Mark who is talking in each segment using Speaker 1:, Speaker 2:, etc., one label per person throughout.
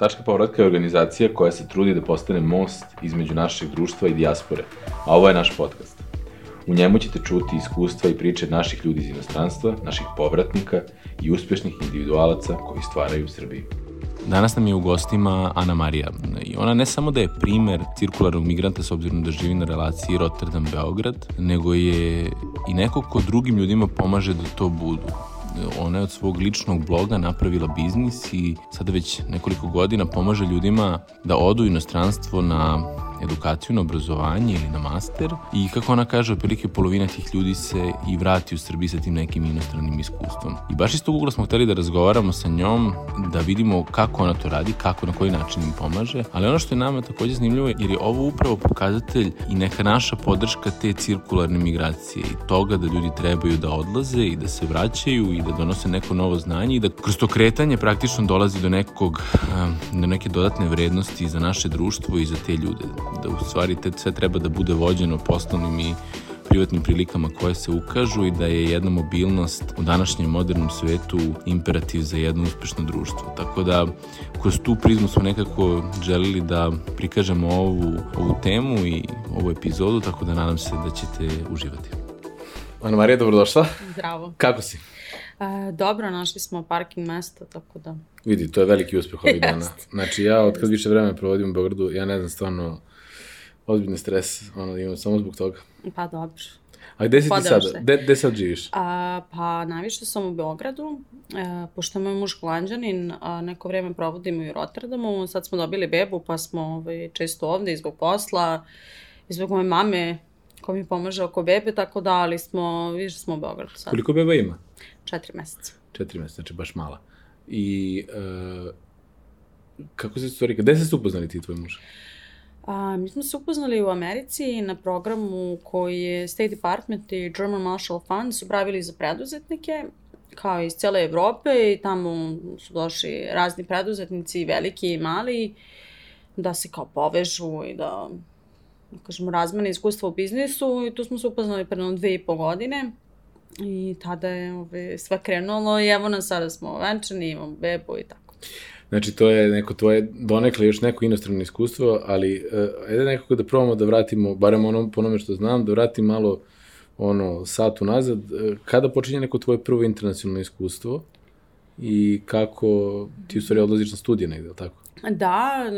Speaker 1: Tačka povratka je organizacija koja se trudi da postane most između našeg društva i dijaspore, a ovo je naš podcast. U njemu ćete čuti iskustva i priče naših ljudi iz inostranstva, naših povratnika i uspešnih individualaca koji stvaraju Srbiju. Danas nam je u gostima Ana Marija i ona ne samo da je primer cirkularnog migranta s obzirom da živi na relaciji Rotterdam-Beograd, nego je i neko ko drugim ljudima pomaže da to budu ona je od svog ličnog bloga napravila biznis i sada već nekoliko godina pomaže ljudima da odu inostranstvo na edukaciju na obrazovanje ili na master i kako ona kaže, otprilike polovina tih ljudi se i vrati u Srbiji sa tim nekim inostranim iskustvom. I baš iz tog ugla smo hteli da razgovaramo sa njom, da vidimo kako ona to radi, kako, na koji način im pomaže, ali ono što je nama takođe zanimljivo jer je ovo upravo pokazatelj i neka naša podrška te cirkularne migracije i toga da ljudi trebaju da odlaze i da se vraćaju i da donose neko novo znanje i da kroz to kretanje praktično dolazi do nekog, do neke dodatne vrednosti za naše društvo i za te ljude da u stvari te sve treba da bude vođeno poslovnim i privatnim prilikama koje se ukažu i da je jedna mobilnost u današnjem modernom svetu imperativ za jedno uspešno društvo. Tako da kroz tu prizmu smo nekako želili da prikažemo ovu, ovu temu i ovu epizodu, tako da nadam se da ćete uživati. Ana Marija, dobrodošla.
Speaker 2: Zdravo.
Speaker 1: Kako si?
Speaker 2: E, dobro, našli smo parking mesto, tako da...
Speaker 1: Vidi, to je veliki uspeh ovih dana. Znači, ja od kad više vremena provodim u Beogradu, ja ne znam stvarno ozbiljni stres, ono, imam samo zbog toga.
Speaker 2: Pa dobro.
Speaker 1: A gde si ti sad? Gde, gde sad živiš?
Speaker 2: A, pa najviše sam u Beogradu, e, pošto je moj muž Holandjanin, a neko vreme provodimo i u Rotterdamu, sad smo dobili bebu pa smo ovaj, često ovde i zbog posla, i zbog moje mame ko mi pomaže oko bebe, tako da, ali smo, više smo u Beogradu sad.
Speaker 1: Koliko beba ima?
Speaker 2: Četiri meseca.
Speaker 1: Četiri meseca, znači baš mala. I uh, kako se stvari, gde ste se upoznali ti i tvoj muž?
Speaker 2: A, mi smo se upoznali u Americi na programu koji je State Department i German Marshall Fund su pravili za preduzetnike kao iz cele Evrope i tamo su došli razni preduzetnici, veliki i mali, da se kao povežu i da, da kažemo, razmene iskustva u biznisu i tu smo se upoznali pre dve i po godine i tada je ove, sve krenulo i evo nas sada smo venčani, imamo bebu i tako.
Speaker 1: Znači, to je neko tvoje, donekle još neko inostrano iskustvo, ali uh, ajde nekako da probamo da vratimo, barem ono, po onome što znam, da vratim malo ono, sat unazad. Uh, kada počinje neko tvoje prvo internacionalno iskustvo i kako ti u stvari odlaziš na studije negde, ili tako?
Speaker 2: Da, e,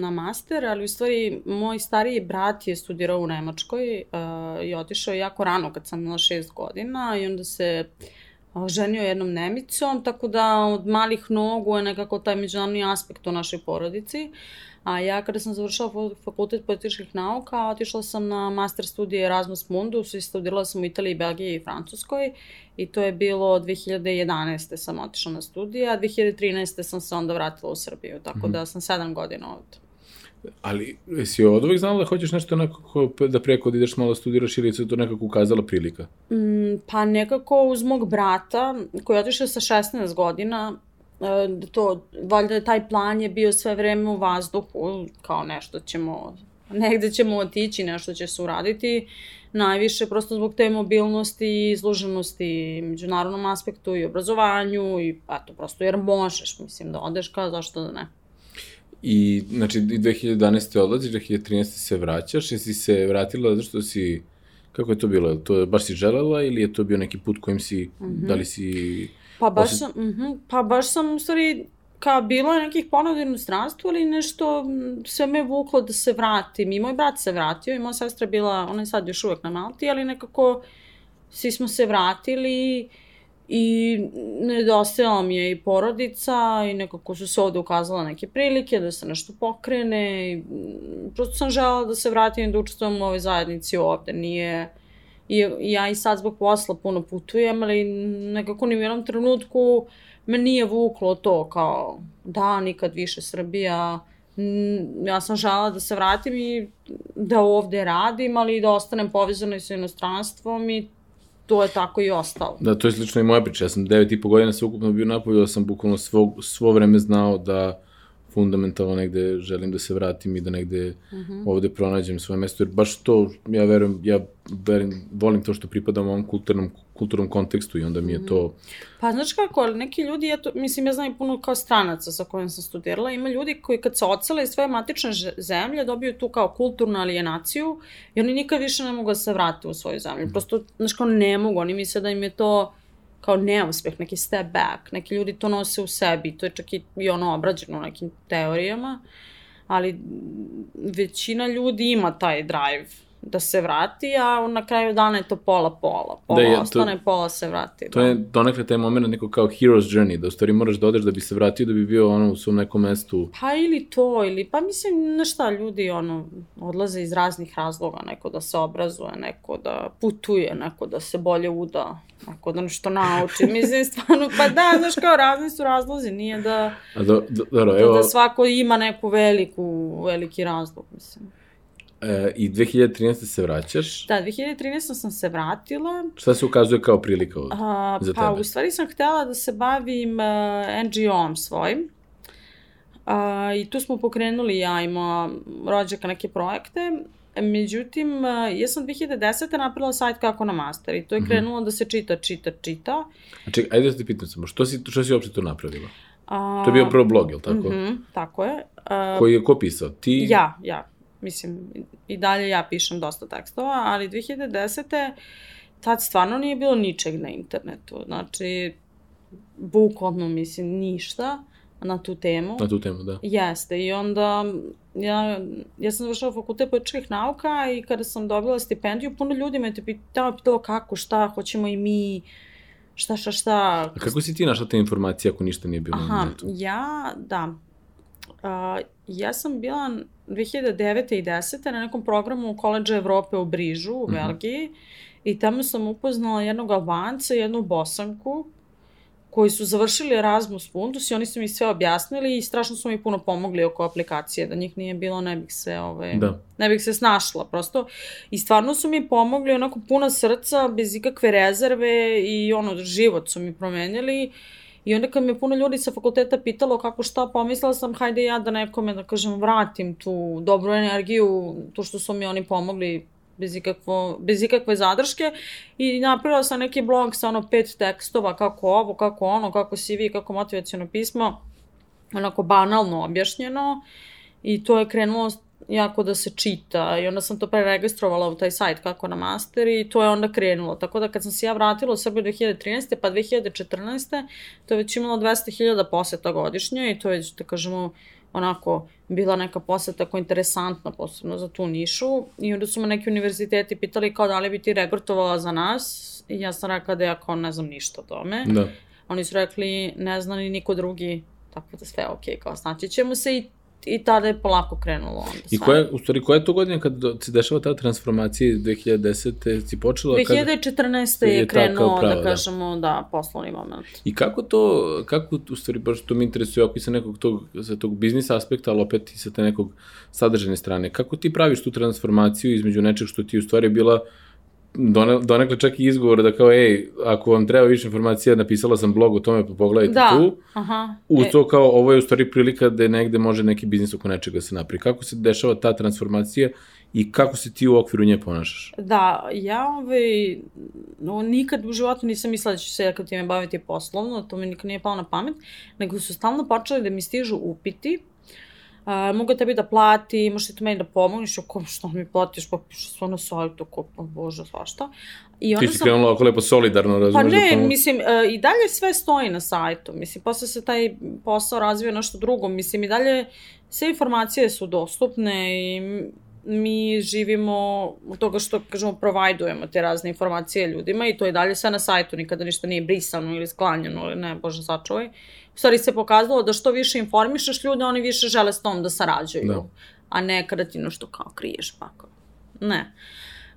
Speaker 2: na master, ali u stvari moj stariji brat je studirao u Nemačkoj uh, i otišao jako rano kad sam imala šest godina i onda se uh, ženio jednom Nemicom, tako da od malih nogu je nekako taj međunarodni aspekt u našoj porodici. A ja kada sam završila fakultet političkih nauka, otišla sam na master studije Erasmus Mundus i studirala sam u Italiji, Belgiji i Francuskoj i to je bilo 2011. sam otišla na studije, a 2013. sam se onda vratila u Srbiju, tako mm -hmm. da sam sedam godina ovde.
Speaker 1: Ali, jesi od uvijek znala da hoćeš nešto nekako da preko da ideš malo studiraš ili se to nekako ukazala prilika?
Speaker 2: Mm, pa nekako uz mog brata, koji je otišao sa 16 godina, e, to, valjda taj plan je bio sve vreme u vazduhu, kao nešto ćemo, negde ćemo otići, nešto će se uraditi, najviše prosto zbog te mobilnosti i izloženosti međunarodnom aspektu i obrazovanju i eto, prosto jer možeš, mislim, da odeš kao zašto da ne.
Speaker 1: I, znači, 2011. odlaziš, 2013. se vraćaš, jesi se vratila zato što si, kako je to bilo, to baš si želela ili je to bio neki put kojim si, mm -hmm. da li si...
Speaker 2: Pa baš sam, mm -hmm, pa baš sam, u stvari, kao bilo je nekih ponuda inostranstvu, ali nešto sve me vuklo da se vratim. I moj brat se vratio i moja sestra bila, ona je sad još uvek na Malti, ali nekako svi smo se vratili i I nedostajala mi je i porodica i nekako su se ovde ukazala neke prilike da se nešto pokrene i mm, prosto sam žela da se vratim i da učestvujem u ovoj zajednici ovde. Nije, i, ja i sad zbog posla puno putujem, ali nekako ni u jednom trenutku me nije vuklo to kao da, nikad više Srbija, ja sam žela da se vratim i da ovde radim, ali i da ostanem povezana sa inostranstvom i to je tako i ostalo.
Speaker 1: Da, to je slično i moja priča. Ja sam devet i po godina sve ukupno bio napolju, da sam bukvalno svo, svo vreme znao da fundamentalno negde želim da se vratim i da negde uh -huh. ovde pronađem svoje mesto, jer baš to, ja verujem, ja verujem, volim to što pripadam ovom kulturnom, kulturnom kontekstu i onda mi je to...
Speaker 2: Pa znaš kako, ali neki ljudi, eto, mislim, ja znam i puno kao stranaca sa kojim sam studirala, ima ljudi koji kad se ocele iz svoje matične zemlje dobiju tu kao kulturnu alijenaciju i oni nikad više ne mogu da se vrate u svoju zemlju. Prosto, znaš kao, ne mogu, oni misle da im je to kao neuspeh, neki step back, neki ljudi to nose u sebi, to je čak i, i ono obrađeno u nekim teorijama, ali većina ljudi ima taj drive da se vrati, a na kraju dana je to pola-pola. Pola, da je, ostane, to, pola se vrati.
Speaker 1: To da. je donekle taj moment neko kao hero's journey, da u stvari moraš da odeš da bi se vratio, da bi bio ono u svom nekom mestu.
Speaker 2: Pa ili to, ili pa mislim, na šta, ljudi ono, odlaze iz raznih razloga, neko da se obrazuje, neko da putuje, neko da se bolje uda, neko da nešto nauči. Mislim, stvarno, pa da, znaš, kao razni su razlozi, nije da,
Speaker 1: a do, do, do,
Speaker 2: da, evo... da svako ima neku veliku, veliki razlog, mislim.
Speaker 1: E, I 2013. se vraćaš?
Speaker 2: Da, 2013. sam se vratila.
Speaker 1: Šta se ukazuje kao prilika od,
Speaker 2: A, za pa, tebe? Pa, u stvari sam htela da se bavim uh, NGO-om svojim. Uh, I tu smo pokrenuli ja i moja rođaka neke projekte. Međutim, ja sam 2010. napravila sajt kako na master i to je mhm. krenulo mm -hmm. da se čita, čita, čita.
Speaker 1: A čekaj, ajde da te pitam samo, što si, što si uopšte to napravila? A, to je bio prvo blog, je li tako? Mm
Speaker 2: -hmm, tako je. A,
Speaker 1: Koji je ko pisao? Ti?
Speaker 2: Ja, ja. Mislim, i dalje ja pišem dosta tekstova, ali 2010. tad stvarno nije bilo ničeg na internetu. Znači, bukvalno, mislim, ništa na tu temu.
Speaker 1: Na tu temu, da.
Speaker 2: Jeste, i onda ja, ja sam završala fakultet političkih nauka i kada sam dobila stipendiju, puno ljudi me te pitalo, pitalo kako, šta, hoćemo i mi, šta, šta, šta.
Speaker 1: A kako si ti našla te informacije ako ništa nije bilo
Speaker 2: Aha,
Speaker 1: na netu?
Speaker 2: ja, da. Uh, ja sam bila 2009. i 10. na nekom programu Koleđa Evrope u Brižu, u mm -hmm. Belgiji, i tamo sam upoznala jednog Albanca i jednu Bosanku, koji su završili Erasmus Mundus i oni su mi sve objasnili i strašno su mi puno pomogli oko aplikacije, da njih nije bilo, ne bih se, ove, da. ne bih se snašla prosto. I stvarno su mi pomogli onako puna srca, bez ikakve rezerve i ono, život su mi promenili. I onda kad me puno ljudi sa fakulteta pitalo kako šta, pomislila sam, hajde ja da nekome, da kažem, vratim tu dobru energiju, to što su mi oni pomogli bez, ikakvo, bez ikakve zadrške. I napravila sam neki blog sa ono pet tekstova kako ovo, kako ono, kako CV, kako motivacijono pismo, onako banalno objašnjeno. I to je krenulo jako da se čita i onda sam to preregistrovala u taj sajt kako na master i to je onda krenulo. Tako da kad sam se ja vratila u Srbiju 2013. pa 2014. to je već imalo 200.000 poseta godišnje i to je već, da kažemo, onako bila neka poseta koja je interesantna, posebno za tu nišu. I onda su me neki univerziteti pitali kao da li bi ti regrutovala za nas. I ja sam rekla da ja kao ne znam ništa o tome.
Speaker 1: Da.
Speaker 2: Oni su rekli ne zna ni niko drugi, tako da sve ok, kao snaći ćemo se i i tada je polako krenulo onda
Speaker 1: sve. I koja, u stvari, koja je to godina kad se dešava ta transformacija iz 2010. si počela?
Speaker 2: 2014. Kad je, je krenuo, pravo, da, kažemo, da. da, poslovni moment.
Speaker 1: I kako to, kako, u stvari, baš to mi interesuje, ako i sa nekog tog, sa tog biznis aspekta, ali opet i sa te nekog sadržene strane, kako ti praviš tu transformaciju između nečeg što ti u stvari bila uh, donekle čak i izgovor da kao, ej, ako vam treba više informacija, napisala sam blog o tome, pa pogledajte
Speaker 2: da.
Speaker 1: tu.
Speaker 2: Aha.
Speaker 1: U e. to kao, ovo je u stvari prilika da negde može neki biznis oko nečega da se napravi. Kako se dešava ta transformacija i kako se ti u okviru nje ponašaš?
Speaker 2: Da, ja ovaj, no, nikad u životu nisam mislila da ću se kad time baviti poslovno, to mi nikad nije palo na pamet, nego su stalno počeli da mi stižu upiti a, mogu tebi da plati, možeš ti meni da pomogneš, ako što mi platiš, pa piše sve na sajtu, ko, pa bože, svašta.
Speaker 1: I onda Ti si sam... krenula ako lepo solidarno, razumiješ?
Speaker 2: Pa ne, da mislim, uh, i dalje sve stoji na sajtu, mislim, posle se taj posao razvija nešto drugo, mislim, i dalje sve informacije su dostupne i mi živimo od toga što, kažemo, provajdujemo te razne informacije ljudima i to je dalje sve na sajtu, nikada ništa nije brisano ili sklanjeno ili ne, bože sačuvaj. Uh, stvari se pokazalo da što više informišeš ljude, oni više žele s tom da sarađuju. Da. A ne kada ti nešto kao kriješ pa kao. Ne.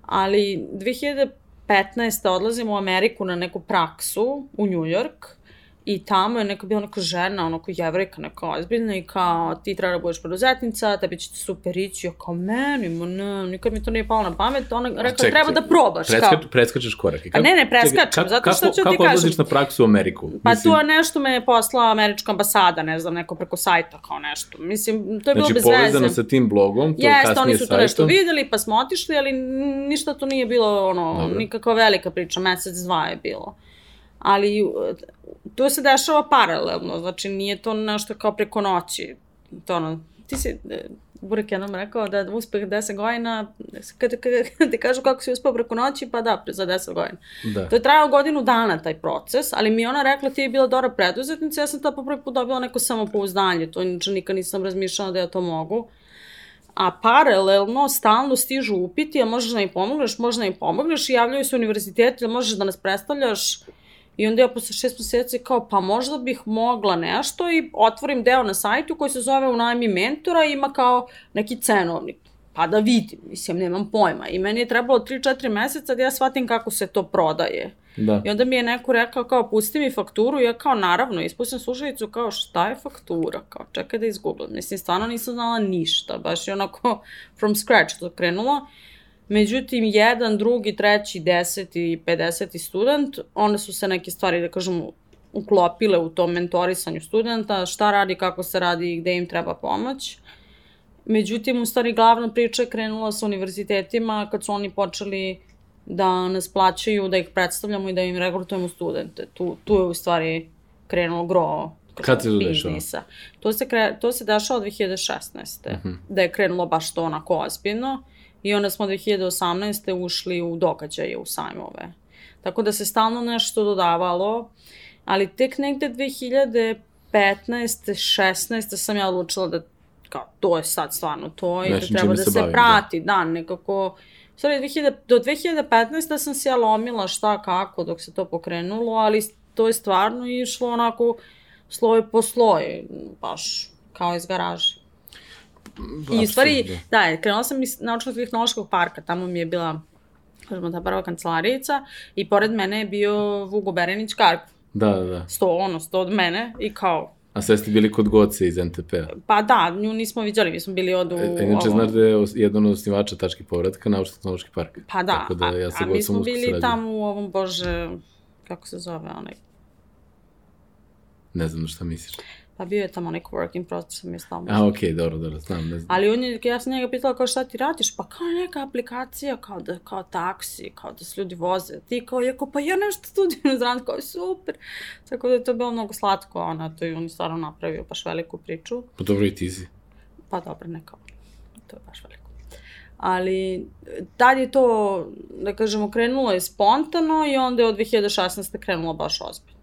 Speaker 2: Ali 2015. odlazim u Ameriku na neku praksu u New York I tamo je neka bila neka žena, ono kao jevrika, neka ozbiljna i kao ti treba da budeš preduzetnica, tebi će ti super ići. Ja kao meni, ma ne, nikad mi to nije palo na pamet. Ona rekla
Speaker 1: Ček,
Speaker 2: treba
Speaker 1: ček,
Speaker 2: da probaš.
Speaker 1: Preska,
Speaker 2: kao.
Speaker 1: Preskačeš korake.
Speaker 2: A ne, ne, preskačem, zato što ću ti
Speaker 1: Kako
Speaker 2: kažem.
Speaker 1: odlaziš na praksu u Ameriku?
Speaker 2: Pa tu je nešto me je poslala američka ambasada, ne znam, neko preko sajta kao nešto. Mislim, to je bilo
Speaker 1: Znači,
Speaker 2: bez
Speaker 1: povezano
Speaker 2: veze.
Speaker 1: sa tim blogom, to
Speaker 2: Jeste,
Speaker 1: kasnije
Speaker 2: oni su to nešto videli, pa smo otišli, ali ništa to nije bilo, ono, nikakva velika priča, mesec, dva je bilo. Ali uh, to se dešava paralelno, znači nije to nešto kao preko noći. To ono, ti si, e, Burek jednom rekao da uspeh 10 godina, kada, ti kažu kako si uspeo preko noći, pa da, za 10 godina.
Speaker 1: Da.
Speaker 2: To je trajao godinu dana taj proces, ali mi je ona rekla ti je bila dobra preduzetnica, ja sam tad po prvi put dobila neko samopouzdanje, to inače nikad nisam razmišljala da ja to mogu. A paralelno stalno stižu upiti, a možeš da mi pomogneš, možeš da mi pomogneš i javljaju se univerziteti, možeš da nas predstavljaš. I onda ja posle šest meseci kao, pa možda bih mogla nešto i otvorim deo na sajtu koji se zove Unajmi mentora i ima kao neki cenovnik. Pa da vidim, mislim, nemam pojma. I meni je trebalo 3-4 meseca da ja shvatim kako se to prodaje.
Speaker 1: Da.
Speaker 2: I onda mi je neko rekao kao pusti mi fakturu i ja kao naravno ispustim slušalicu kao šta je faktura, kao čekaj da izgooglam. Mislim stvarno nisam znala ništa, baš je onako from scratch to krenulo. Međutim, jedan, drugi, treći, deseti i pedeseti student, one su se neke stvari, da kažem, uklopile u tom mentorisanju studenta, šta radi, kako se radi i gde im treba pomoć. Međutim, u stvari, glavna priča je krenula sa univerzitetima kad su oni počeli da nas plaćaju, da ih predstavljamo i da im regrutujemo studente. Tu, tu je u stvari krenulo gro
Speaker 1: Kad se to dešava?
Speaker 2: To se, kre, to se dešava od 2016. Uh. -huh. Da je krenulo baš to onako ozbiljno. I onda smo 2018. ušli u događaje, u sajmove. Tako da se stalno nešto dodavalo, ali tek negde 2015. 16. sam ja odlučila da kao, to je sad stvarno to i da treba
Speaker 1: čime
Speaker 2: da
Speaker 1: se
Speaker 2: se,
Speaker 1: bavim,
Speaker 2: prati, da, da nekako... Sorry, 2000, do 2015. sam se ja lomila šta kako dok se to pokrenulo, ali to je stvarno išlo onako sloj po sloj, baš kao iz garaže. I u stvari, da, krenula sam iz naučno-tehnološkog parka, tamo mi je bila, kažemo, ta prva kancelarijica i pored mene je bio Vugo Berenić Karp,
Speaker 1: Da, da, da.
Speaker 2: sto, ono, sto od mene i kao,
Speaker 1: A sve ste bili kod Goce iz NTP-a.
Speaker 2: pa da, nju nismo viđali, mi smo bili od u...
Speaker 1: E, inače,
Speaker 2: ovo-
Speaker 1: znaš da je jedan od osnivača tački povratka naučno-tehnološki park.
Speaker 2: Pa da,
Speaker 1: Tako da ja
Speaker 2: a,
Speaker 1: sa
Speaker 2: a mi smo bili
Speaker 1: sarađujem.
Speaker 2: tamo u ovom, bože, kako se zove onaj,
Speaker 1: Ne znam na šta misliš.
Speaker 2: Pa bio je tamo onaj working process, mi je stalno.
Speaker 1: A, okej, dobro, dobro, znam, ne znam.
Speaker 2: Ali on je, ja sam njega pitala kao šta ti radiš, pa kao neka aplikacija, kao da, kao taksi, kao da se ljudi voze. Ti kao, ja kao, pa ja nešto studijem rand, kao super. Tako da je to bilo mnogo slatko, ona, to i on je stvarno napravio baš veliku priču.
Speaker 1: Pa dobro i ti si.
Speaker 2: Pa dobro, neka. To je baš veliko. Ali tad je to, da kažemo, krenulo je spontano i onda je od 2016. krenulo baš ozbiljno.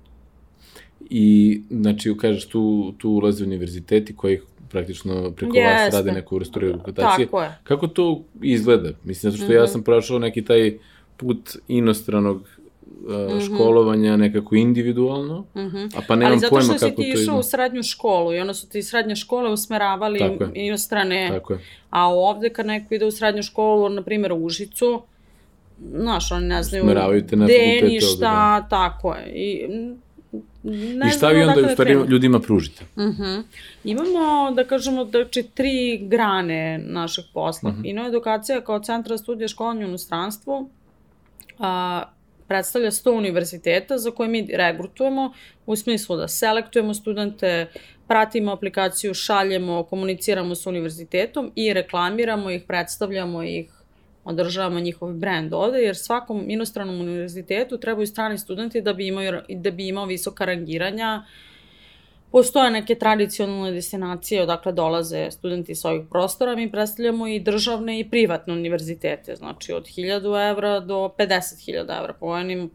Speaker 1: I, znači, kažeš, tu, tu ulaze univerziteti koji praktično preko vas
Speaker 2: Jeste.
Speaker 1: rade neku vrstu rekrutacije.
Speaker 2: Tako je.
Speaker 1: Kako to izgleda? Mislim, zato što ja
Speaker 2: Mhm.
Speaker 1: sam prošao neki taj put inostranog uh,
Speaker 2: Mhm.
Speaker 1: školovanja nekako individualno,
Speaker 2: Mhm.
Speaker 1: a pa nemam
Speaker 2: Ali zato
Speaker 1: pojma
Speaker 2: što
Speaker 1: kako
Speaker 2: si
Speaker 1: to
Speaker 2: ti išao
Speaker 1: izgleda.
Speaker 2: u srednju školu i onda su ti srednje škole usmeravali
Speaker 1: Tako je.
Speaker 2: inostrane,
Speaker 1: Tako je.
Speaker 2: a ovde kad neko ide u srednju školu, na primjer u Užicu, znaš, oni ne znaju gde
Speaker 1: fakultete
Speaker 2: ni
Speaker 1: ovde,
Speaker 2: šta, tako je. I, ne
Speaker 1: I šta vi onda u stvari ljudima pružite?
Speaker 2: Mhm. Imamo, da kažemo, znači, tri grane našeg posla.
Speaker 1: Mhm.
Speaker 2: Ino edukacija kao centra studija školanja u inostranstvu a, predstavlja 100 univerziteta za koje mi regrutujemo u smislu da selektujemo studente, pratimo aplikaciju, šaljemo, komuniciramo sa univerzitetom i reklamiramo ih, predstavljamo ih, održavamo njihov brand ovde, jer svakom inostranom univerzitetu trebaju strani studenti da bi imao, da bi imao visoka rangiranja, Postoje neke tradicionalne destinacije odakle dolaze studenti sa ovih prostora, mi predstavljamo i državne i privatne univerzitete, znači od 1000 evra do 50.000 evra po onim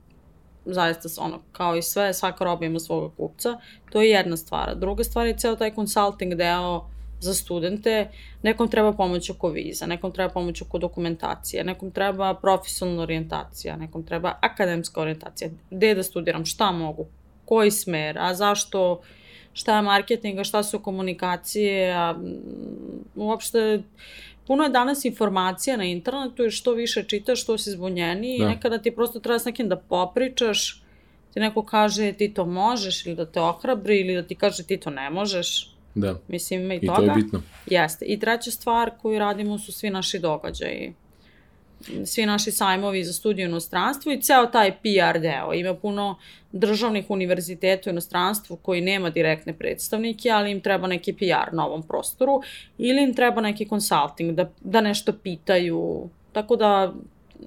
Speaker 2: zaista s- ono, kao i sve, svaka roba ima svoga kupca, to je jedna stvar. Druga stvar je ceo taj consulting deo za studente, nekom treba pomoć oko viza, nekom treba pomoć oko dokumentacije, nekom treba profesionalna orijentacija, nekom treba akademska orijentacija, gde da studiram, šta mogu, koji smer, a zašto, šta je marketing, a šta su komunikacije, a mm, uopšte puno je danas informacija na internetu i što više čitaš, što si zbunjeniji
Speaker 1: Da.
Speaker 2: i nekada ti prosto treba s nekim da popričaš, ti neko kaže ti to možeš ili da te ohrabri ili da ti kaže ti to ne možeš.
Speaker 1: Da.
Speaker 2: Mislim, ima i,
Speaker 1: I
Speaker 2: toga.
Speaker 1: to je bitno.
Speaker 2: Jeste. I treća stvar koju radimo su svi naši događaji. Svi naši sajmovi za studiju u inostranstvu i ceo taj PR deo. Ima puno državnih univerziteta u inostranstvu koji nema direktne predstavnike, ali im treba neki PR na ovom prostoru ili im treba neki consulting, da, da nešto pitaju. Tako da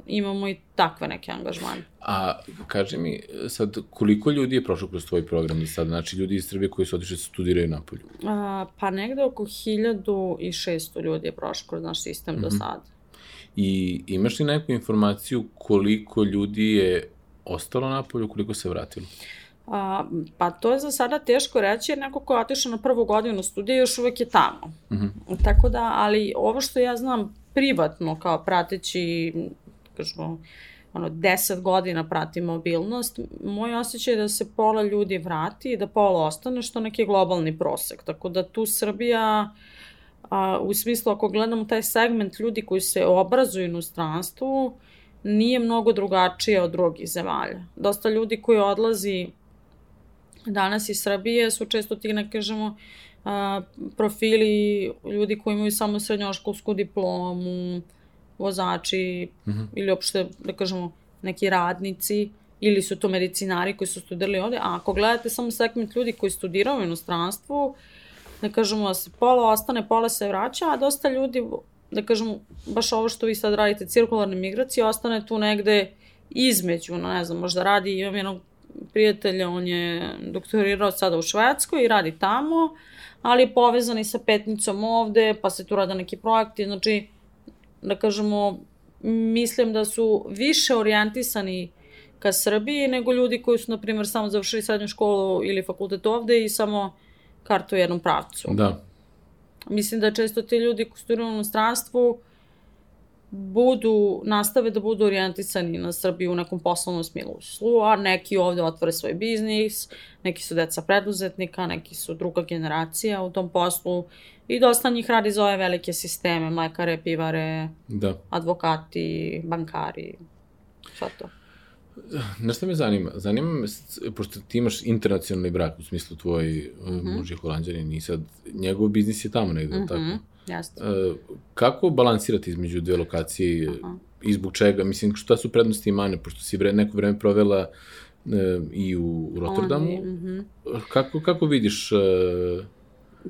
Speaker 2: imamo i takve neke angažmane.
Speaker 1: A kaži mi, sad, koliko ljudi je prošlo kroz tvoj program do sad? Znači, ljudi iz Srbije koji su otišli studiraju na polju.
Speaker 2: A, pa negde oko 1600 ljudi je prošlo kroz naš sistem mm -hmm. do sada.
Speaker 1: I imaš li neku informaciju koliko ljudi je ostalo na polju, koliko se vratilo?
Speaker 2: A, pa to je za sada teško reći jer neko ko je otišao na prvu godinu studija još uvek je tamo. Mm -hmm. Tako da, ali ovo što ja znam privatno kao prateći, kažemo, ono, 10 godina prati mobilnost, moj osjećaj je da se pola ljudi vrati i da pola ostane, što neki globalni prosek. Tako da tu Srbija, a, u smislu ako gledamo taj segment ljudi koji se obrazuju u inostranstvu, nije mnogo drugačija od drugih zemalja. Dosta ljudi koji odlazi danas iz Srbije su često ti, ne kažemo, a, profili ljudi koji imaju samo srednjoškolsku diplomu, vozači mm -hmm. ili uopšte, da kažemo, neki radnici ili su to medicinari koji su studirali ovde, a ako gledate samo segment ljudi koji studiraju u inostranstvu, da kažemo da se pola ostane, pola se vraća, a dosta ljudi, da kažemo, baš ovo što vi sad radite, cirkularne migracije, ostane tu negde između, no ne znam, možda radi, imam jednog prijatelja, on je doktorirao sada u Švedskoj i radi tamo, ali je povezan i sa petnicom ovde, pa se tu rade neki projekti, znači, da kažemo, mislim da su više orijentisani ka Srbiji nego ljudi koji su, na primjer, samo završili srednju školu ili fakultet ovde i samo kartu u jednom pravcu.
Speaker 1: Da.
Speaker 2: Mislim da često ti ljudi koji studiraju u inostranstvu budu, nastave da budu orijentisani na Srbiju u nekom poslovnom smislu, a neki ovde otvore svoj biznis, neki su deca preduzetnika, neki su druga generacija u tom poslu i dosta njih radi za ove velike sisteme, mlekare, pivare,
Speaker 1: da.
Speaker 2: advokati, bankari, sve to.
Speaker 1: Nešto me zanima? Zanima me, pošto ti imaš internacionalni brak, u smislu tvoj mm -hmm. muž je holandjanin i sad njegov biznis je tamo negde, mm -hmm. tako?
Speaker 2: Jasno.
Speaker 1: E, kako balansirati između dve lokacije Aha. i zbog čega? Mislim, šta su prednosti i mane, pošto si vre, neko vreme provela e, i u Rotterdamu.
Speaker 2: Oni, mm -hmm.
Speaker 1: kako, kako vidiš e,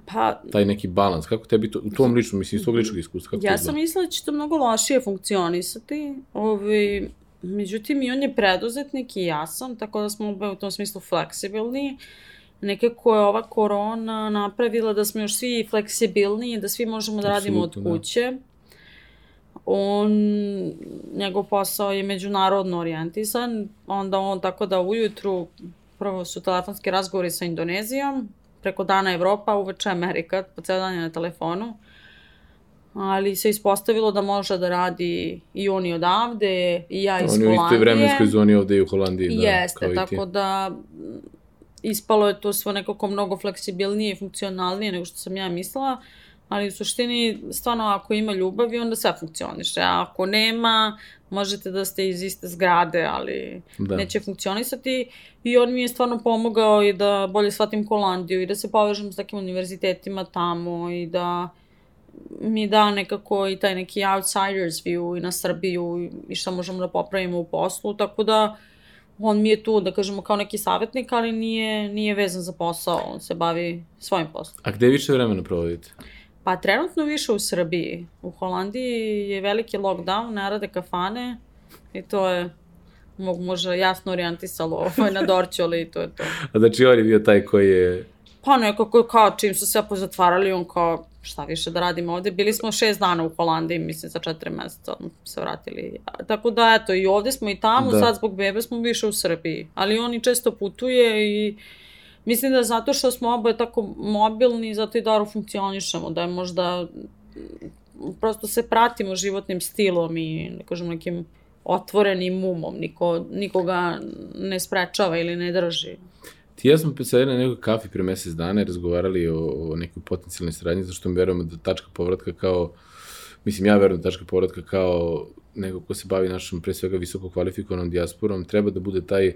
Speaker 2: pa,
Speaker 1: taj neki balans? Kako tebi to, u tom ličnom, mislim, iz tvog ličnog iskustva? Kako
Speaker 2: ja sam mislila da će to mnogo lošije funkcionisati. Ovi, međutim, i on je preduzetnik i ja sam, tako da smo u tom smislu fleksibilni. Nekako je ova korona napravila da smo još svi fleksibilniji, da svi možemo da radimo od da. kuće. Da. On, njegov posao je međunarodno orijentisan, onda on tako da ujutru prvo su telefonski razgovori sa Indonezijom, preko dana Evropa, uveče Amerika, po ceo dan je na telefonu. Ali se ispostavilo da može da radi i oni odavde, i ja iz Holandije.
Speaker 1: Oni u istoj vremenskoj zoni ovde i u Holandiji.
Speaker 2: Da, Jeste, tako da ispalo je to sve nekako mnogo fleksibilnije i funkcionalnije nego što sam ja mislila, ali u suštini stvarno ako ima ljubavi onda sve funkcioniše, a ako nema možete da ste iz iste zgrade, ali da. neće funkcionisati i on mi je stvarno pomogao i da bolje shvatim Holandiju i da se povežem s takim univerzitetima tamo i da mi da nekako i taj neki outsiders view i na Srbiju i šta možemo da popravimo u poslu, tako da on mi je tu, da kažemo, kao neki savjetnik, ali nije, nije vezan za posao, on se bavi svojim poslom.
Speaker 1: A gde više vremena provodite?
Speaker 2: Pa trenutno više u Srbiji. U Holandiji je veliki lockdown, ne rade kafane i to je mogu možda jasno orijentisalo ovaj na Dorću, ali to je to.
Speaker 1: A znači on je bio taj koji je...
Speaker 2: Pa nekako kao čim su sve pozatvarali, on kao šta više da radimo ovde. Bili smo šest dana u Holandiji, mislim, za četiri meseca se vratili. Tako da, eto, i ovde smo i tamo, da. sad zbog bebe smo više u Srbiji. Ali oni često putuje i mislim da zato što smo oboje tako mobilni, zato i dobro funkcionišemo, da je možda prosto se pratimo životnim stilom i, da kažem, nekim otvorenim umom. Niko, nikoga ne sprečava ili ne drži.
Speaker 1: Ti ja smo sedeli na nekoj kafi pre mesec dana i razgovarali o, o nekoj potencijalnoj saradnji, zašto mi verujemo da tačka povratka kao, mislim ja verujem da tačka povratka kao neko ko se bavi našom pre svega visoko kvalifikovanom dijasporom, treba da bude taj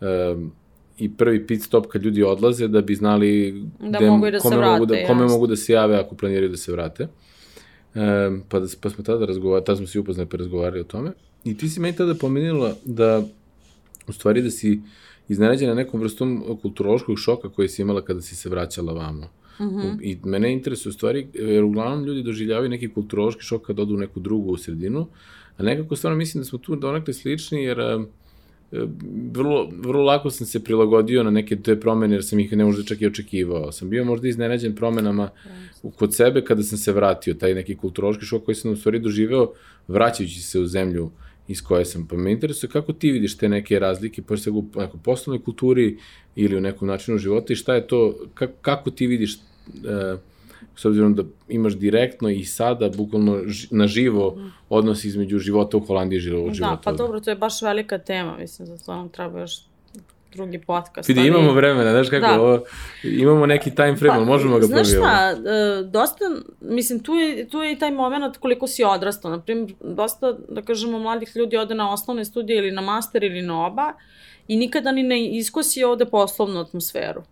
Speaker 1: um, i prvi pit stop kad ljudi odlaze da bi znali
Speaker 2: Da
Speaker 1: gde-
Speaker 2: mogu da se
Speaker 1: kome, mogu da,
Speaker 2: vrate,
Speaker 1: kome
Speaker 2: jasno.
Speaker 1: mogu da se jave ako planiraju da se vrate. Um, pa, da, pa smo tada razgovarali, tada smo se upoznali pa razgovarali o tome. I ti si meni tada pomenula da, u stvari da si iznenađena nekom vrstom kulturološkog šoka koji si imala kada si se vraćala vamo. Mm. -hmm. I mene interesuje u stvari, jer uglavnom ljudi doživljavaju neki kulturološki šok kad odu u neku drugu sredinu, a nekako stvarno mislim da smo tu donekle slični, jer e, vrlo, vrlo lako sam se prilagodio na neke te promene, jer sam ih ne možda čak i očekivao. Sam bio možda iznenađen promenama kod sebe kada sam se vratio, taj neki kulturološki šok koji sam u stvari doživeo vraćajući se u zemlju iz koje sam. Pa me interesuje kako ti vidiš te neke razlike, pa se u nekoj poslovnoj kulturi ili u nekom načinu života i šta je to, kako, kako ti vidiš e, s obzirom da imaš direktno i sada bukvalno na živo odnos između života u Holandiji i života
Speaker 2: Da, pa dobro, to je baš velika tema, mislim, za to nam treba još drugi podcast.
Speaker 1: Vidi, imamo vremena, znaš kako,
Speaker 2: Da.
Speaker 1: ovo, imamo neki time frame, ali možemo ga
Speaker 2: Znaš
Speaker 1: probijemo.
Speaker 2: šta, e, dosta, mislim, tu je, tu je i taj moment koliko si odrastao. Naprimjer, dosta, da kažemo, mladih ljudi ode na osnovne studije ili na master ili na oba i nikada ni ne iskosi ovde poslovnu atmosferu.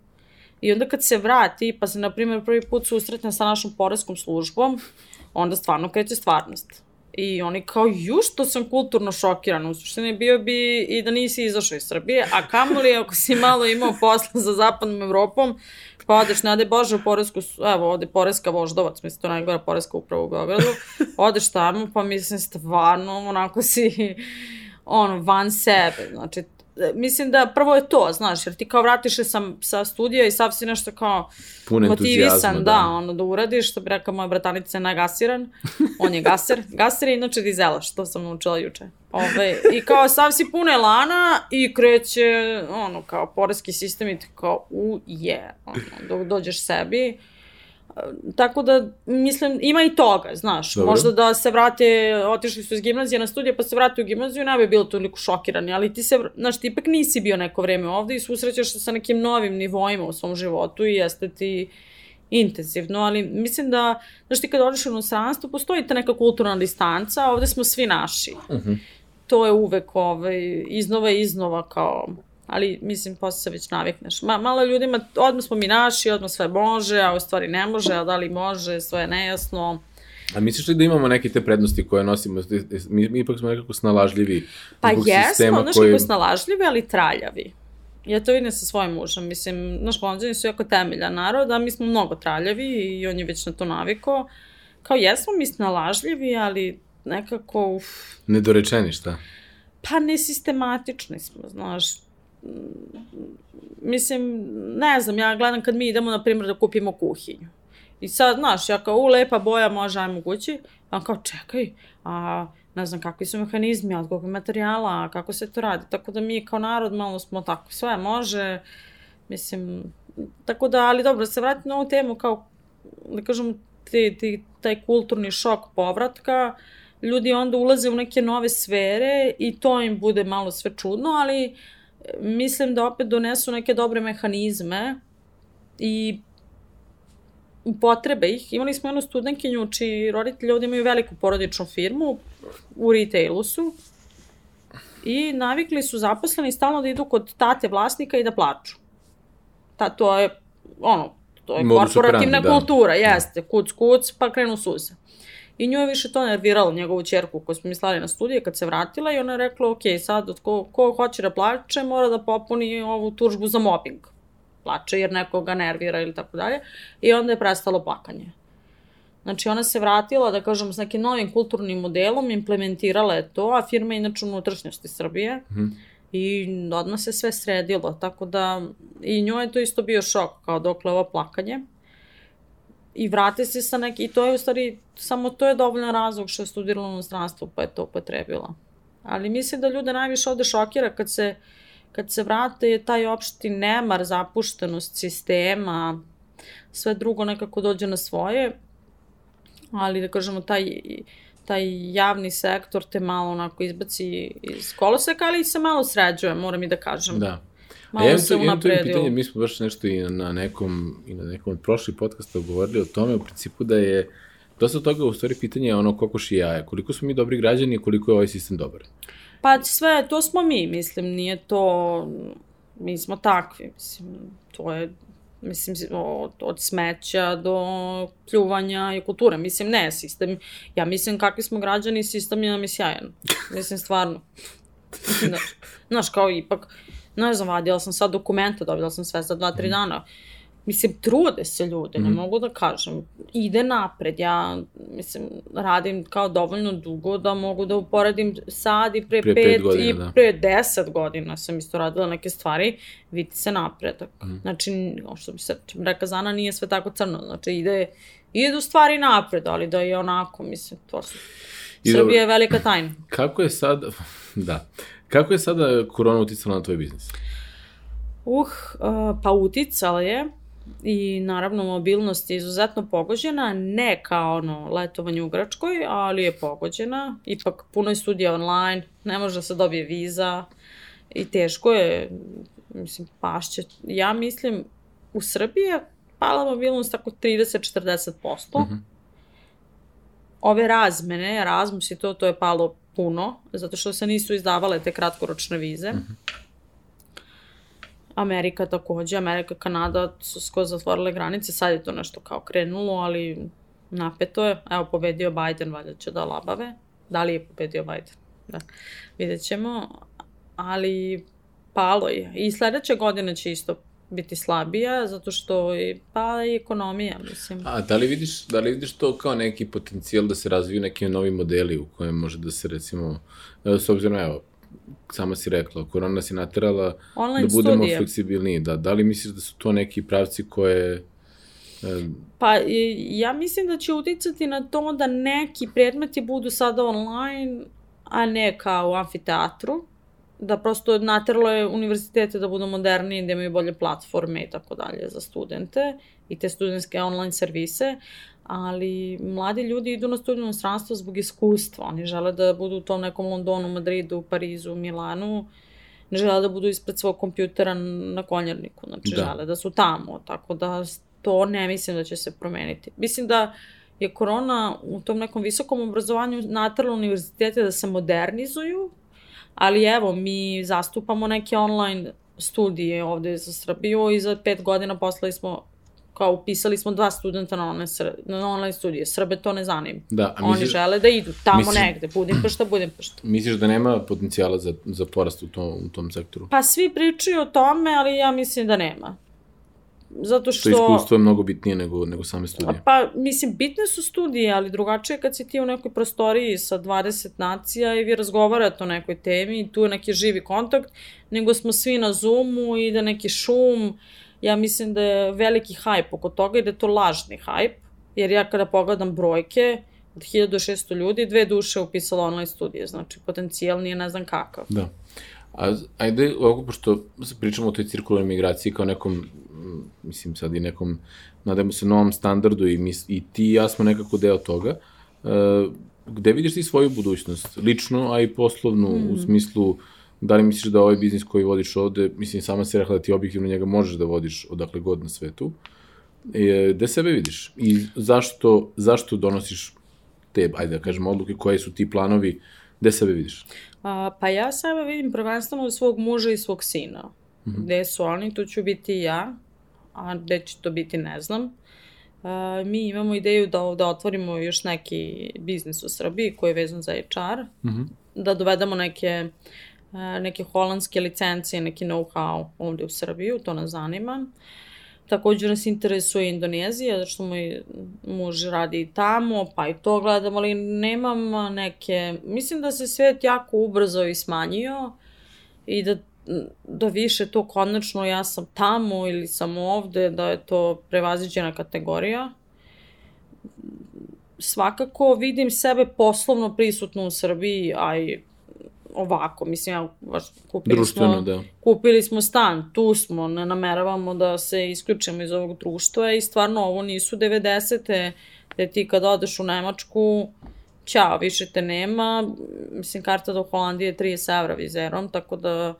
Speaker 2: I onda kad se vrati, pa se, na primjer, prvi put susretne sa našom poreskom službom, onda stvarno kreće stvarnost. I oni kao, ju što sam kulturno šokirana, u suštini bio bi i da nisi izašao iz Srbije, a kamoli ako si malo imao posla za zapadnom Evropom, pa odeš, ne ade Bože u Poresku, evo, ovde Poreska Voždovac, mislim, to najgora Poreska uprava u Beogradu, odeš tamo, pa mislim, stvarno, onako si, ono, van sebe, znači, mislim da prvo je to, znaš, jer ti kao vratiš se sam sa studija i sav si nešto kao
Speaker 1: Pun
Speaker 2: motivisan, da,
Speaker 1: da.
Speaker 2: ono, da uradiš, što bi rekao moja bratanica je najgasiran, on je gaser, gaser je inače dizela, što sam naučila juče. Ove, I kao sav si pun elana i kreće, ono, kao poreski sistem i ti kao, u je, ono, dok dođeš sebi. Tako da, mislim, ima i toga, znaš,
Speaker 1: Dobro.
Speaker 2: možda da se vrate, otišli su iz gimnazije na studije, pa se vrate u gimnaziju, ne bi bilo toliko šokirani, ali ti se, znaš, ti ipak nisi bio neko vreme ovde i susrećeš se sa nekim novim nivoima u svom životu i jeste ti intenzivno, ali mislim da, znaš ti kad odeš u inostranstvo, postoji ta neka kulturna distanca, a ovde smo svi naši.
Speaker 1: Uh -huh.
Speaker 2: To je uvek ovaj, iznova i iznova kao, ali mislim posle se već navikneš. Ma, malo ljudima, odmah smo mi naši, odmah sve može, a u stvari ne može, a da li može, sve je nejasno.
Speaker 1: A misliš li da imamo neke te prednosti koje nosimo? Mi, mi ipak smo nekako snalažljivi
Speaker 2: Pa jesmo,
Speaker 1: sistema
Speaker 2: znaš
Speaker 1: koji...
Speaker 2: snalažljivi, ali traljavi. Ja to vidim sa svojim mužem, mislim, naš Holandžani su jako temeljan narod, a mi smo mnogo traljavi i on je već na to naviko. Kao jesmo mi snalažljivi, ali nekako, uf,
Speaker 1: Nedorečeni, šta?
Speaker 2: pa nesistematični smo, znaš. Mislim, ne znam, ja gledam kad mi idemo, na primjer, da kupimo kuhinju. I sad, znaš, ja kao, u, lepa boja, može, ajmo kući. A kao, čekaj, a ne znam kakvi su mehanizmi, od kog materijala, kako se to radi. Tako da mi kao narod malo smo tako, sve može, mislim, tako da, ali dobro, da se vratim na ovu temu, kao, da kažem, ti, ti, taj kulturni šok povratka, ljudi onda ulaze u neke nove sfere i to im bude malo sve čudno, ali e, mislim da opet donesu neke dobre mehanizme i upotrebe ih. Imali smo jednu studentkinju čiji roditelji ovde imaju veliku porodičnu firmu, u retailu su, i navikli su zaposleni stalno da idu kod tate vlasnika i da plaču. Ta, to je, ono, to je
Speaker 1: Modus
Speaker 2: korporativna
Speaker 1: operandi, da.
Speaker 2: kultura, jeste, kuc, kuc, pa krenu suze. I nju je više to nerviralo, njegovu čerku koju smo mi slali na studije kad se vratila i ona je rekla, ok, sad od ko, ko hoće da plače mora da popuni ovu tužbu za mobbing. Plače jer nekoga nervira ili tako dalje. I onda je prestalo plakanje. Znači ona se vratila, da kažem, s nekim novim kulturnim modelom, implementirala je to, a firma je inače u unutrašnjosti Srbije.
Speaker 1: Mhm.
Speaker 2: I odmah se sve sredilo, tako da i njoj je to isto bio šok, kao dokle ovo plakanje. I vrate se sa neki, i to je u stvari, samo to je dovoljno razlog što je studirala u inostranstvu, pa je to upotrebila. Ali mislim da ljude najviše ovde šokira kad se, kad se vrate je taj opšti nemar, zapuštenost sistema, sve drugo nekako dođe na svoje, ali da kažemo taj, taj javni sektor te malo onako izbaci iz koloseka, ali se malo sređuje, moram i da kažem.
Speaker 1: Da.
Speaker 2: Malo
Speaker 1: ja
Speaker 2: se
Speaker 1: imam tu, imam pitanje, mi smo baš nešto i na nekom, i na nekom od prošlih podcasta govorili o tome, u principu da je dosta toga u stvari pitanje je ono kokoš i jaja, koliko smo mi dobri građani i koliko je ovaj sistem dobar.
Speaker 2: Pa sve, to smo mi, mislim, nije to... Mi smo takvi, mislim, to je mislim, od, od smeća do pljuvanja i kulture. Mislim, ne, sistem, ja mislim kakvi smo građani, sistem je nam je sjajan. Mislim, stvarno. Znaš, znaš, kao ipak, ne znam, vadila sam sad dokumenta, dobila sam sve za dva, tri dana. Mislim, trude se ljude, ne
Speaker 1: Mhm.
Speaker 2: mogu da kažem. Ide napred, ja, mislim, radim kao dovoljno dugo da mogu da uporedim sad i pre,
Speaker 1: Pre
Speaker 2: pet,
Speaker 1: pet godina,
Speaker 2: i
Speaker 1: da.
Speaker 2: pre deset godina sam isto radila neke stvari, vidi se napredak.
Speaker 1: Mhm.
Speaker 2: Znači, što bi se reka Zana, nije sve tako crno. Znači, ide, idu stvari napred, ali da je onako, mislim, to su...
Speaker 1: I
Speaker 2: Srbija
Speaker 1: dobro-
Speaker 2: je velika tajna.
Speaker 1: Kako je sad, da, kako je sada korona uticala na tvoj biznis?
Speaker 2: Uh, pa uticala je i naravno mobilnost je izuzetno pogođena, ne kao ono letovanje u Grčkoj, ali je pogođena. Ipak puno je studija online, ne može da se dobije viza i teško je, mislim, pašće. Ja mislim, u Srbiji je pala mobilnost tako 30-40%.
Speaker 1: Mhm.
Speaker 2: Ove razmene, Erasmus i to, to je palo puno, zato što se nisu izdavale te kratkoročne vize. Amerika takođe, Amerika, Kanada su skoro zatvorile granice, sad je to nešto kao krenulo, ali napeto je. Evo, pobedio Biden, valjda će da labave. Da li je pobedio Biden? Da, vidjet ćemo. Ali palo je. I sledeće godine će isto biti slabija, zato što je pala i ekonomija, mislim.
Speaker 1: A da li vidiš, da li vidiš to kao neki potencijal da se razviju neki novi modeli u kojem može da se recimo, s obzirom, evo, sama si rekla, korona si naterala
Speaker 2: Online
Speaker 1: da budemo
Speaker 2: studije.
Speaker 1: fleksibilniji, da, da li misliš da su to neki pravci koje,
Speaker 2: Pa i- ja mislim da će uticati na to da neki predmeti budu sada online, a ne kao u amfiteatru. Da prosto nateralo je univerzitete da budu moderniji, da imaju bolje platforme i tako dalje za studente i te studentske online servise, ali mladi ljudi idu na studiju inostranstvo zbog iskustva. Oni žele da budu u tom nekom Londonu, Madridu, Parizu, Milanu, ne žele da budu ispred svog kompjutera na konjerniku, znači
Speaker 1: Da.
Speaker 2: žele da su tamo, tako da to ne mislim da će se promeniti. Mislim da je korona u tom nekom visokom obrazovanju natrala univerzitete da se modernizuju, ali evo, mi zastupamo neke online studije ovde za Srbiju i za pet godina poslali smo kao upisali smo dva studenta na online, sr- na online studije. Srbe to ne zanima.
Speaker 1: da, a
Speaker 2: Oni
Speaker 1: misliš,
Speaker 2: žele da idu tamo
Speaker 1: misliš-
Speaker 2: negde, Budimpešta, Budimpešta.
Speaker 1: misliš da nema potencijala za, za porast u tom, u tom sektoru?
Speaker 2: Pa svi pričaju o tome, ali ja mislim da nema. Zato
Speaker 1: Što
Speaker 2: što...
Speaker 1: iskustvo je mnogo bitnije nego, nego same studije.
Speaker 2: Pa, mislim, bitne su studije, ali drugačije kad si ti u nekoj prostoriji sa 20 nacija i vi razgovarate o nekoj temi i tu je neki živi kontakt, nego smo svi na Zoomu i da neki šum. Ja mislim da je veliki hajp oko toga i da je to lažni hajp, jer ja kada pogledam brojke, od 1600 ljudi, dve duše upisalo online studije, znači potencijal nije ne znam kakav.
Speaker 1: Da. A, ajde, ovako, pošto pričamo o toj cirkularnoj migraciji kao nekom, mislim sad i nekom, nadajmo se novom standardu i, mis, i ti i ja smo nekako deo toga, e, gde vidiš ti svoju budućnost, lično, a i poslovnu, mm. u smislu, da li misliš da ovaj biznis koji vodiš ovde, mislim, sama si rekla da ti objektivno njega možeš da vodiš odakle god na svetu, e, gde sebe vidiš i zašto, zašto donosiš te, ajde da kažem, odluke, koje su ti planovi, gde sebe vidiš?
Speaker 2: A, pa ja sebe vidim prvenstveno svog muža i svog sina. Mm -hmm. Gde su oni, tu ću biti ja, a gde će to biti ne znam. A, mi imamo ideju da ovde otvorimo još neki biznis u Srbiji koji je vezan za HR, mm -hmm. da dovedemo neke, neke holandske licencije, neki know-how ovde u Srbiju, to nas zanima. Takođe nas interesuje Indonezija, zato što moj muž radi tamo, pa i to gledam, ali nemam neke... Mislim da se svet jako ubrzao i smanjio i da, da više to konačno ja sam tamo ili sam ovde, da je to prevaziđena kategorija. Svakako vidim sebe poslovno prisutno u Srbiji, a i ovako, mislim, ja baš kupili
Speaker 1: Društveno,
Speaker 2: smo,
Speaker 1: da.
Speaker 2: kupili smo stan, tu smo, ne nameravamo da se isključimo iz ovog društva i stvarno ovo nisu 90. da ti kad odeš u Nemačku, ćao, više te nema, mislim, karta do Holandije je 30 evra vizerom, tako da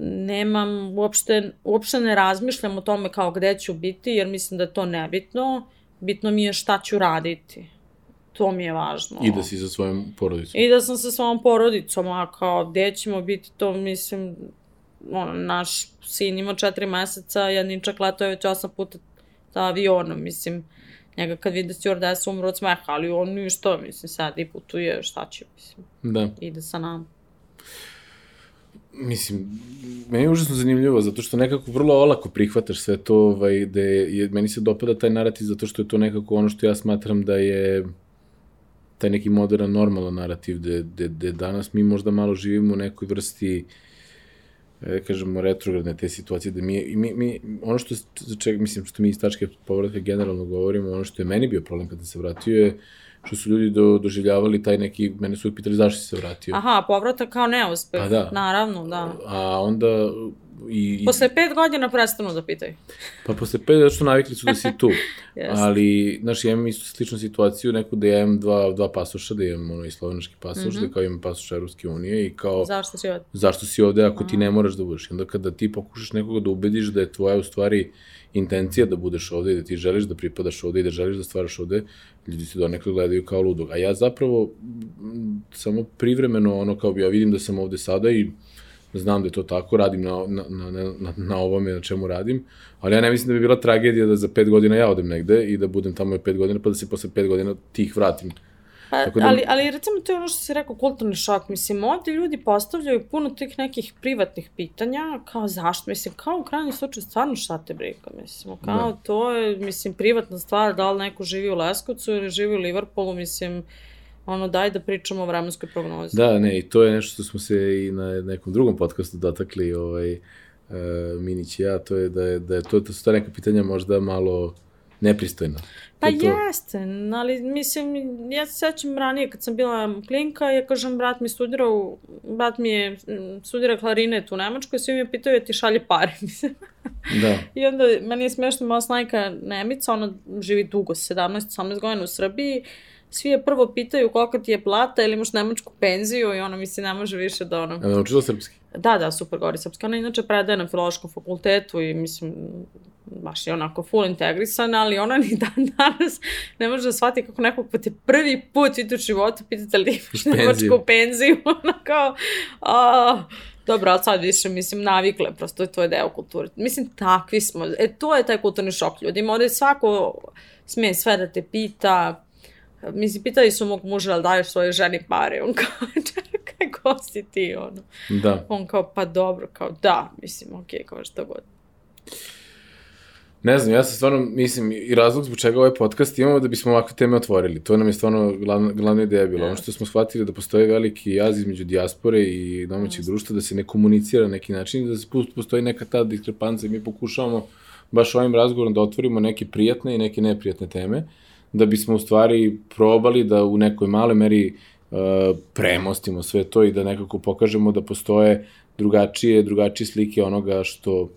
Speaker 2: nemam, uopšte, uopšte ne razmišljam o tome kao gde ću biti, jer mislim da je to nebitno, bitno mi je šta ću raditi. To mi je važno.
Speaker 1: I da si sa svojom porodicom.
Speaker 2: I da sam sa svojom porodicom, a kao gde ćemo biti, to mislim, ono, naš sin ima četiri meseca, jedničak leto je već osam puta sa avionom, mislim, njega kad vide stewardesa umru od smeha, ali on ništa, mislim, sad i putuje, šta će, mislim,
Speaker 1: Da.
Speaker 2: ide sa nama.
Speaker 1: Mislim, meni je užasno zanimljivo, zato što nekako vrlo olako prihvataš sve to, ovaj, da je, meni se dopada taj narativ, zato što je to nekako ono što ja smatram da je taj neki modern, normalan narativ, gde, gde, gde danas mi možda malo živimo u nekoj vrsti e, kažemo, retrogradne te situacije, da mi, mi, mi ono što, za čega, mislim, što mi iz tačke povratka generalno govorimo, ono što je meni bio problem kada se vratio je što su ljudi do, doživljavali taj neki, mene su pitali zašto si se vratio.
Speaker 2: Aha, povratak kao neuspeh.
Speaker 1: Pa da.
Speaker 2: Naravno, da.
Speaker 1: A onda i,
Speaker 2: Posle pet godina prestanu da pitaju.
Speaker 1: Pa posle pet, zato što navikli su da si tu.
Speaker 2: Yes.
Speaker 1: Ali, znaš, ja imam isto sličnu situaciju, neku da ja imam dva, dva pasoša, da imam ono i slovenački pasoš, mm -hmm. da kao imam pasoš Evropske unije i kao...
Speaker 2: Zašto si ovde?
Speaker 1: Zašto si ovde ako ti ne moraš da budeš? Onda kada ti pokušaš nekoga da ubediš da je tvoja u stvari intencija da budeš ovde i da ti želiš da pripadaš ovde i da želiš da stvaraš ovde, ljudi se donekle gledaju kao ludog. A ja zapravo m, samo privremeno ono kao ja vidim da sam ovde sada i znam da je to tako, radim na, na, na, na, na ovome na čemu radim, ali ja ne mislim da bi bila tragedija da za pet godina ja odem negde i da budem tamo pet godina, pa da se posle pet godina tih vratim.
Speaker 2: Pa,
Speaker 1: Tako da-
Speaker 2: ali, ali recimo to je ono što si rekao, kulturni šok. Mislim, ovde ljudi postavljaju puno tih nekih privatnih pitanja, kao zašto, mislim, kao u krajnjem slučaju stvarno šta te briga, mislim, kao
Speaker 1: Da.
Speaker 2: to je, mislim, privatna stvar, da li neko živi u Leskovcu ili živi u Liverpoolu, mislim, ono, daj da pričamo o vremenskoj prognozi.
Speaker 1: Da, ne, i to je nešto što smo se i na nekom drugom podcastu dotakli, ovaj, uh, Minić i ja, to je da je, da je to, to su ta neka pitanja možda malo nepristojna.
Speaker 2: Pa
Speaker 1: To je to.
Speaker 2: jeste, ali mislim, ja se sećam ranije kad sam bila klinka, ja kažem, brat mi studirao, brat mi je mm, studira klarinet u Nemačkoj, svi me pitaju, ja ti šalje pare, mislim.
Speaker 1: Da,
Speaker 2: I onda, meni je smešno, moja snajka Nemica, ona živi dugo, 17-18 godina u Srbiji, svi je prvo pitaju kolika ti je plata ili imaš nemačku penziju i ona misli ne može više da ono...
Speaker 1: a naučila srpski?
Speaker 2: Da, da, super govori srpski. Ona inače predaje na filološkom fakultetu i mislim, baš je onako full integrisana, ali ona ni dan danas ne može da shvati kako nekog pa te prvi put vidi u životu pitate li imaš nemačku penziju. Ona kao, a, dobro, ali sad više, mislim, navikle, prosto to je deo kulture. Mislim, takvi smo. E, to je taj kulturni šok ljudima. Ovde svako sme sve da te pita, Mislim, pitali su mog muža da li daješ svojoj ženi pare. On kao, čekaj, ko si ti, ono.
Speaker 1: Da.
Speaker 2: On kao, pa dobro, kao da, mislim, okej, kao što god.
Speaker 1: Ne znam, ja sam stvarno, mislim, i razlog zbog čega ovaj podcast imamo da bismo ovakve teme otvorili. To nam je stvarno glavna, glavna ideja bila. Ono što smo shvatili da postoji veliki jaz između dijaspore i domaćeg društva, da se ne komunicira na neki način, da se postoji neka ta diskrepanca i mi pokušavamo baš ovim razgovorom da otvorimo neke prijatne i neke neprijatne teme, da bismo u stvari probali da u nekoj maloj meri uh, premostimo sve to i da nekako pokažemo da postoje drugačije, drugačije slike onoga što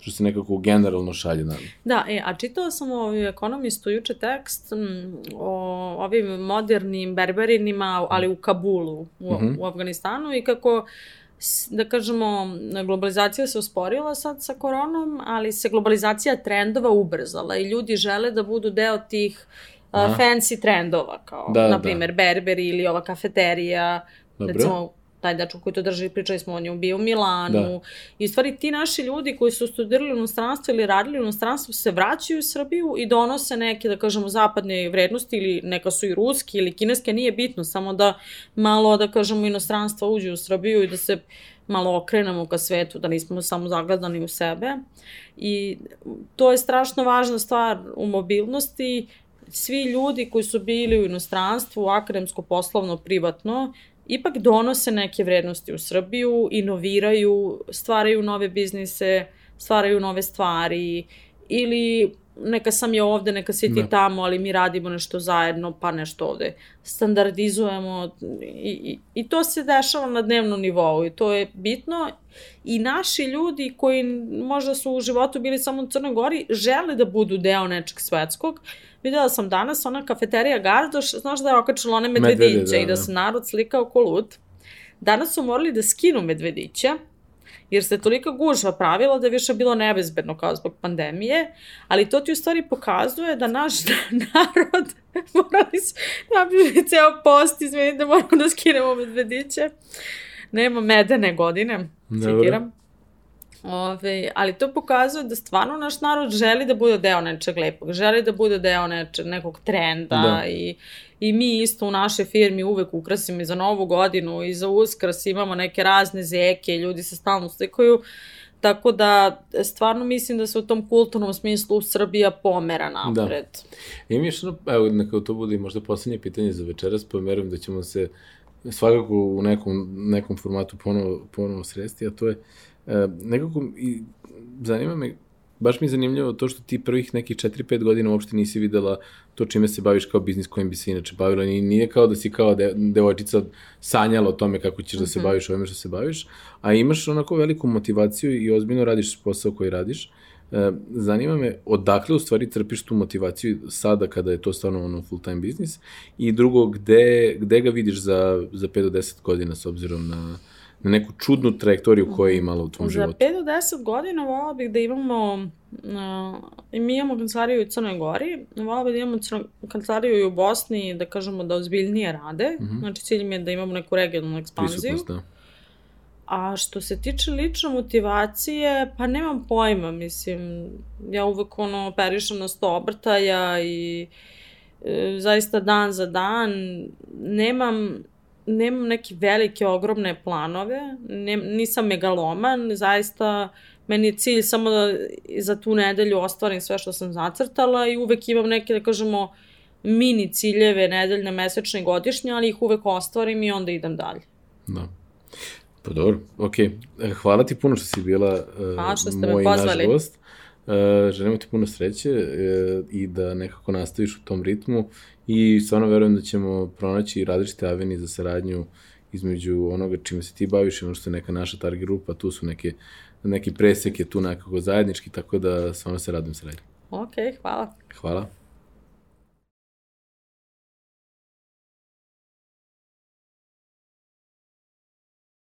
Speaker 1: što se nekako generalno šalje na
Speaker 2: Da, e, a čitala sam u ekonomistu juče tekst m, o ovim modernim berberinima, ali u Kabulu, u,
Speaker 1: Mhm.
Speaker 2: u Afganistanu i kako da kažemo, globalizacija se usporila sad sa koronom, ali se globalizacija trendova ubrzala i ljudi žele da budu deo tih
Speaker 1: Aha.
Speaker 2: fancy trendova, kao,
Speaker 1: Da,
Speaker 2: na
Speaker 1: da.
Speaker 2: primer, berberi ili ova kafeterija,
Speaker 1: Dobro.
Speaker 2: recimo, taj dečko koji to drži, pričali smo o njemu, bio u Milanu.
Speaker 1: Da.
Speaker 2: I u stvari ti naši ljudi koji su studirali u inostranstvu ili radili u inostranstvu se vraćaju u Srbiju i donose neke, da kažemo, zapadne vrednosti ili neka su i ruski ili kineske, nije bitno, samo da malo, da kažemo, inostranstva uđe u Srbiju i da se malo okrenemo ka svetu, da nismo samo zagledani u sebe. I to je strašno važna stvar u mobilnosti. Svi ljudi koji su bili u inostranstvu, akademsko, poslovno, privatno, ipak donose neke vrednosti u Srbiju, inoviraju, stvaraju nove biznise, stvaraju nove stvari ili neka sam je ovde, neka si ti
Speaker 1: Da.
Speaker 2: tamo, ali mi radimo nešto zajedno, pa nešto ovde standardizujemo i, i, i to se dešava na dnevnom nivou i to je bitno i naši ljudi koji možda su u životu bili samo u Crnoj Gori žele da budu deo nečeg svetskog. Videla sam danas ona kafeterija Gardoš, znaš da je okačila one
Speaker 1: Medvede,
Speaker 2: medvediće
Speaker 1: da,
Speaker 2: i da
Speaker 1: da.
Speaker 2: se narod slikao ko lud. Danas su morali da skinu medvediće, jer se tolika gužva pravila da je više bilo nebezbedno kao zbog pandemije, ali to ti u stvari pokazuje da naš narod morali su napraviti ceo post, izmeni da moramo da skinemo medvediće. Nema medene godine,
Speaker 1: Dobro.
Speaker 2: citiram. Ove, ali to pokazuje da stvarno naš narod želi da bude deo nečeg lepog, želi da bude deo nečeg, nekog trenda
Speaker 1: Da.
Speaker 2: i, i mi isto u našoj firmi uvek ukrasimo i za novu godinu i za uskrs imamo neke razne zeke, ljudi se stalno slikaju, tako da stvarno mislim da se u tom kulturnom smislu Srbija pomera napred.
Speaker 1: Ima još ono, evo, neka to bude možda poslednje pitanje za večeras, pa verujem da ćemo se svakako u nekom, nekom formatu ponovo, ponovo sresti, a to je e, nekako, i zanima me, baš mi je zanimljivo to što ti prvih nekih 4-5 godina uopšte nisi videla to čime se baviš kao biznis kojim bi se inače bavila. Ni- Nije kao da si kao de, devojčica sanjala o tome kako ćeš da se baviš ovime što se baviš, a imaš onako veliku motivaciju i ozbiljno radiš posao koji radiš. E, zanima me odakle u stvari crpiš tu motivaciju sada kada je to stvarno ono full time biznis i drugo gde, gde ga vidiš za, za 5 do 10 godina s obzirom na, na neku čudnu trajektoriju koju je imala u tvom
Speaker 2: Za
Speaker 1: životu.
Speaker 2: 5 do 10 godina volala bih da imamo, uh, mi imamo kancelariju u Crnoj Gori, volala bih da imamo crno, kancelariju i u Bosni, da kažemo da ozbiljnije rade,
Speaker 1: Mhm.
Speaker 2: znači cilj mi je da imamo neku regionalnu ekspanziju.
Speaker 1: Prisutnost, da.
Speaker 2: A što se tiče lične motivacije, pa nemam pojma, mislim, ja uvek ono operišem na sto obrtaja i e, zaista dan za dan nemam, nemam neke velike, ogromne planove, ne, nisam megaloman, zaista meni je cilj samo da za tu nedelju ostvarim sve što sam zacrtala i uvek imam neke, da kažemo, mini ciljeve nedeljne, mesečne godišnje, ali ih uvek ostvarim i onda idem dalje.
Speaker 1: Da. Pa dobro, okej. E, Hvala ti puno što si bila uh,
Speaker 2: Hvala što ste me
Speaker 1: moj naš
Speaker 2: pozvali.
Speaker 1: gost. Uh, želimo ti puno sreće uh, i da nekako nastaviš u tom ritmu i stvarno verujem da ćemo pronaći različite aveni za saradnju između onoga čime se ti baviš i ono što je neka naša target grupa, tu su neke, neki presek je tu nekako zajednički, tako da stvarno se radujem saradnji.
Speaker 2: Ok, hvala.
Speaker 1: Hvala.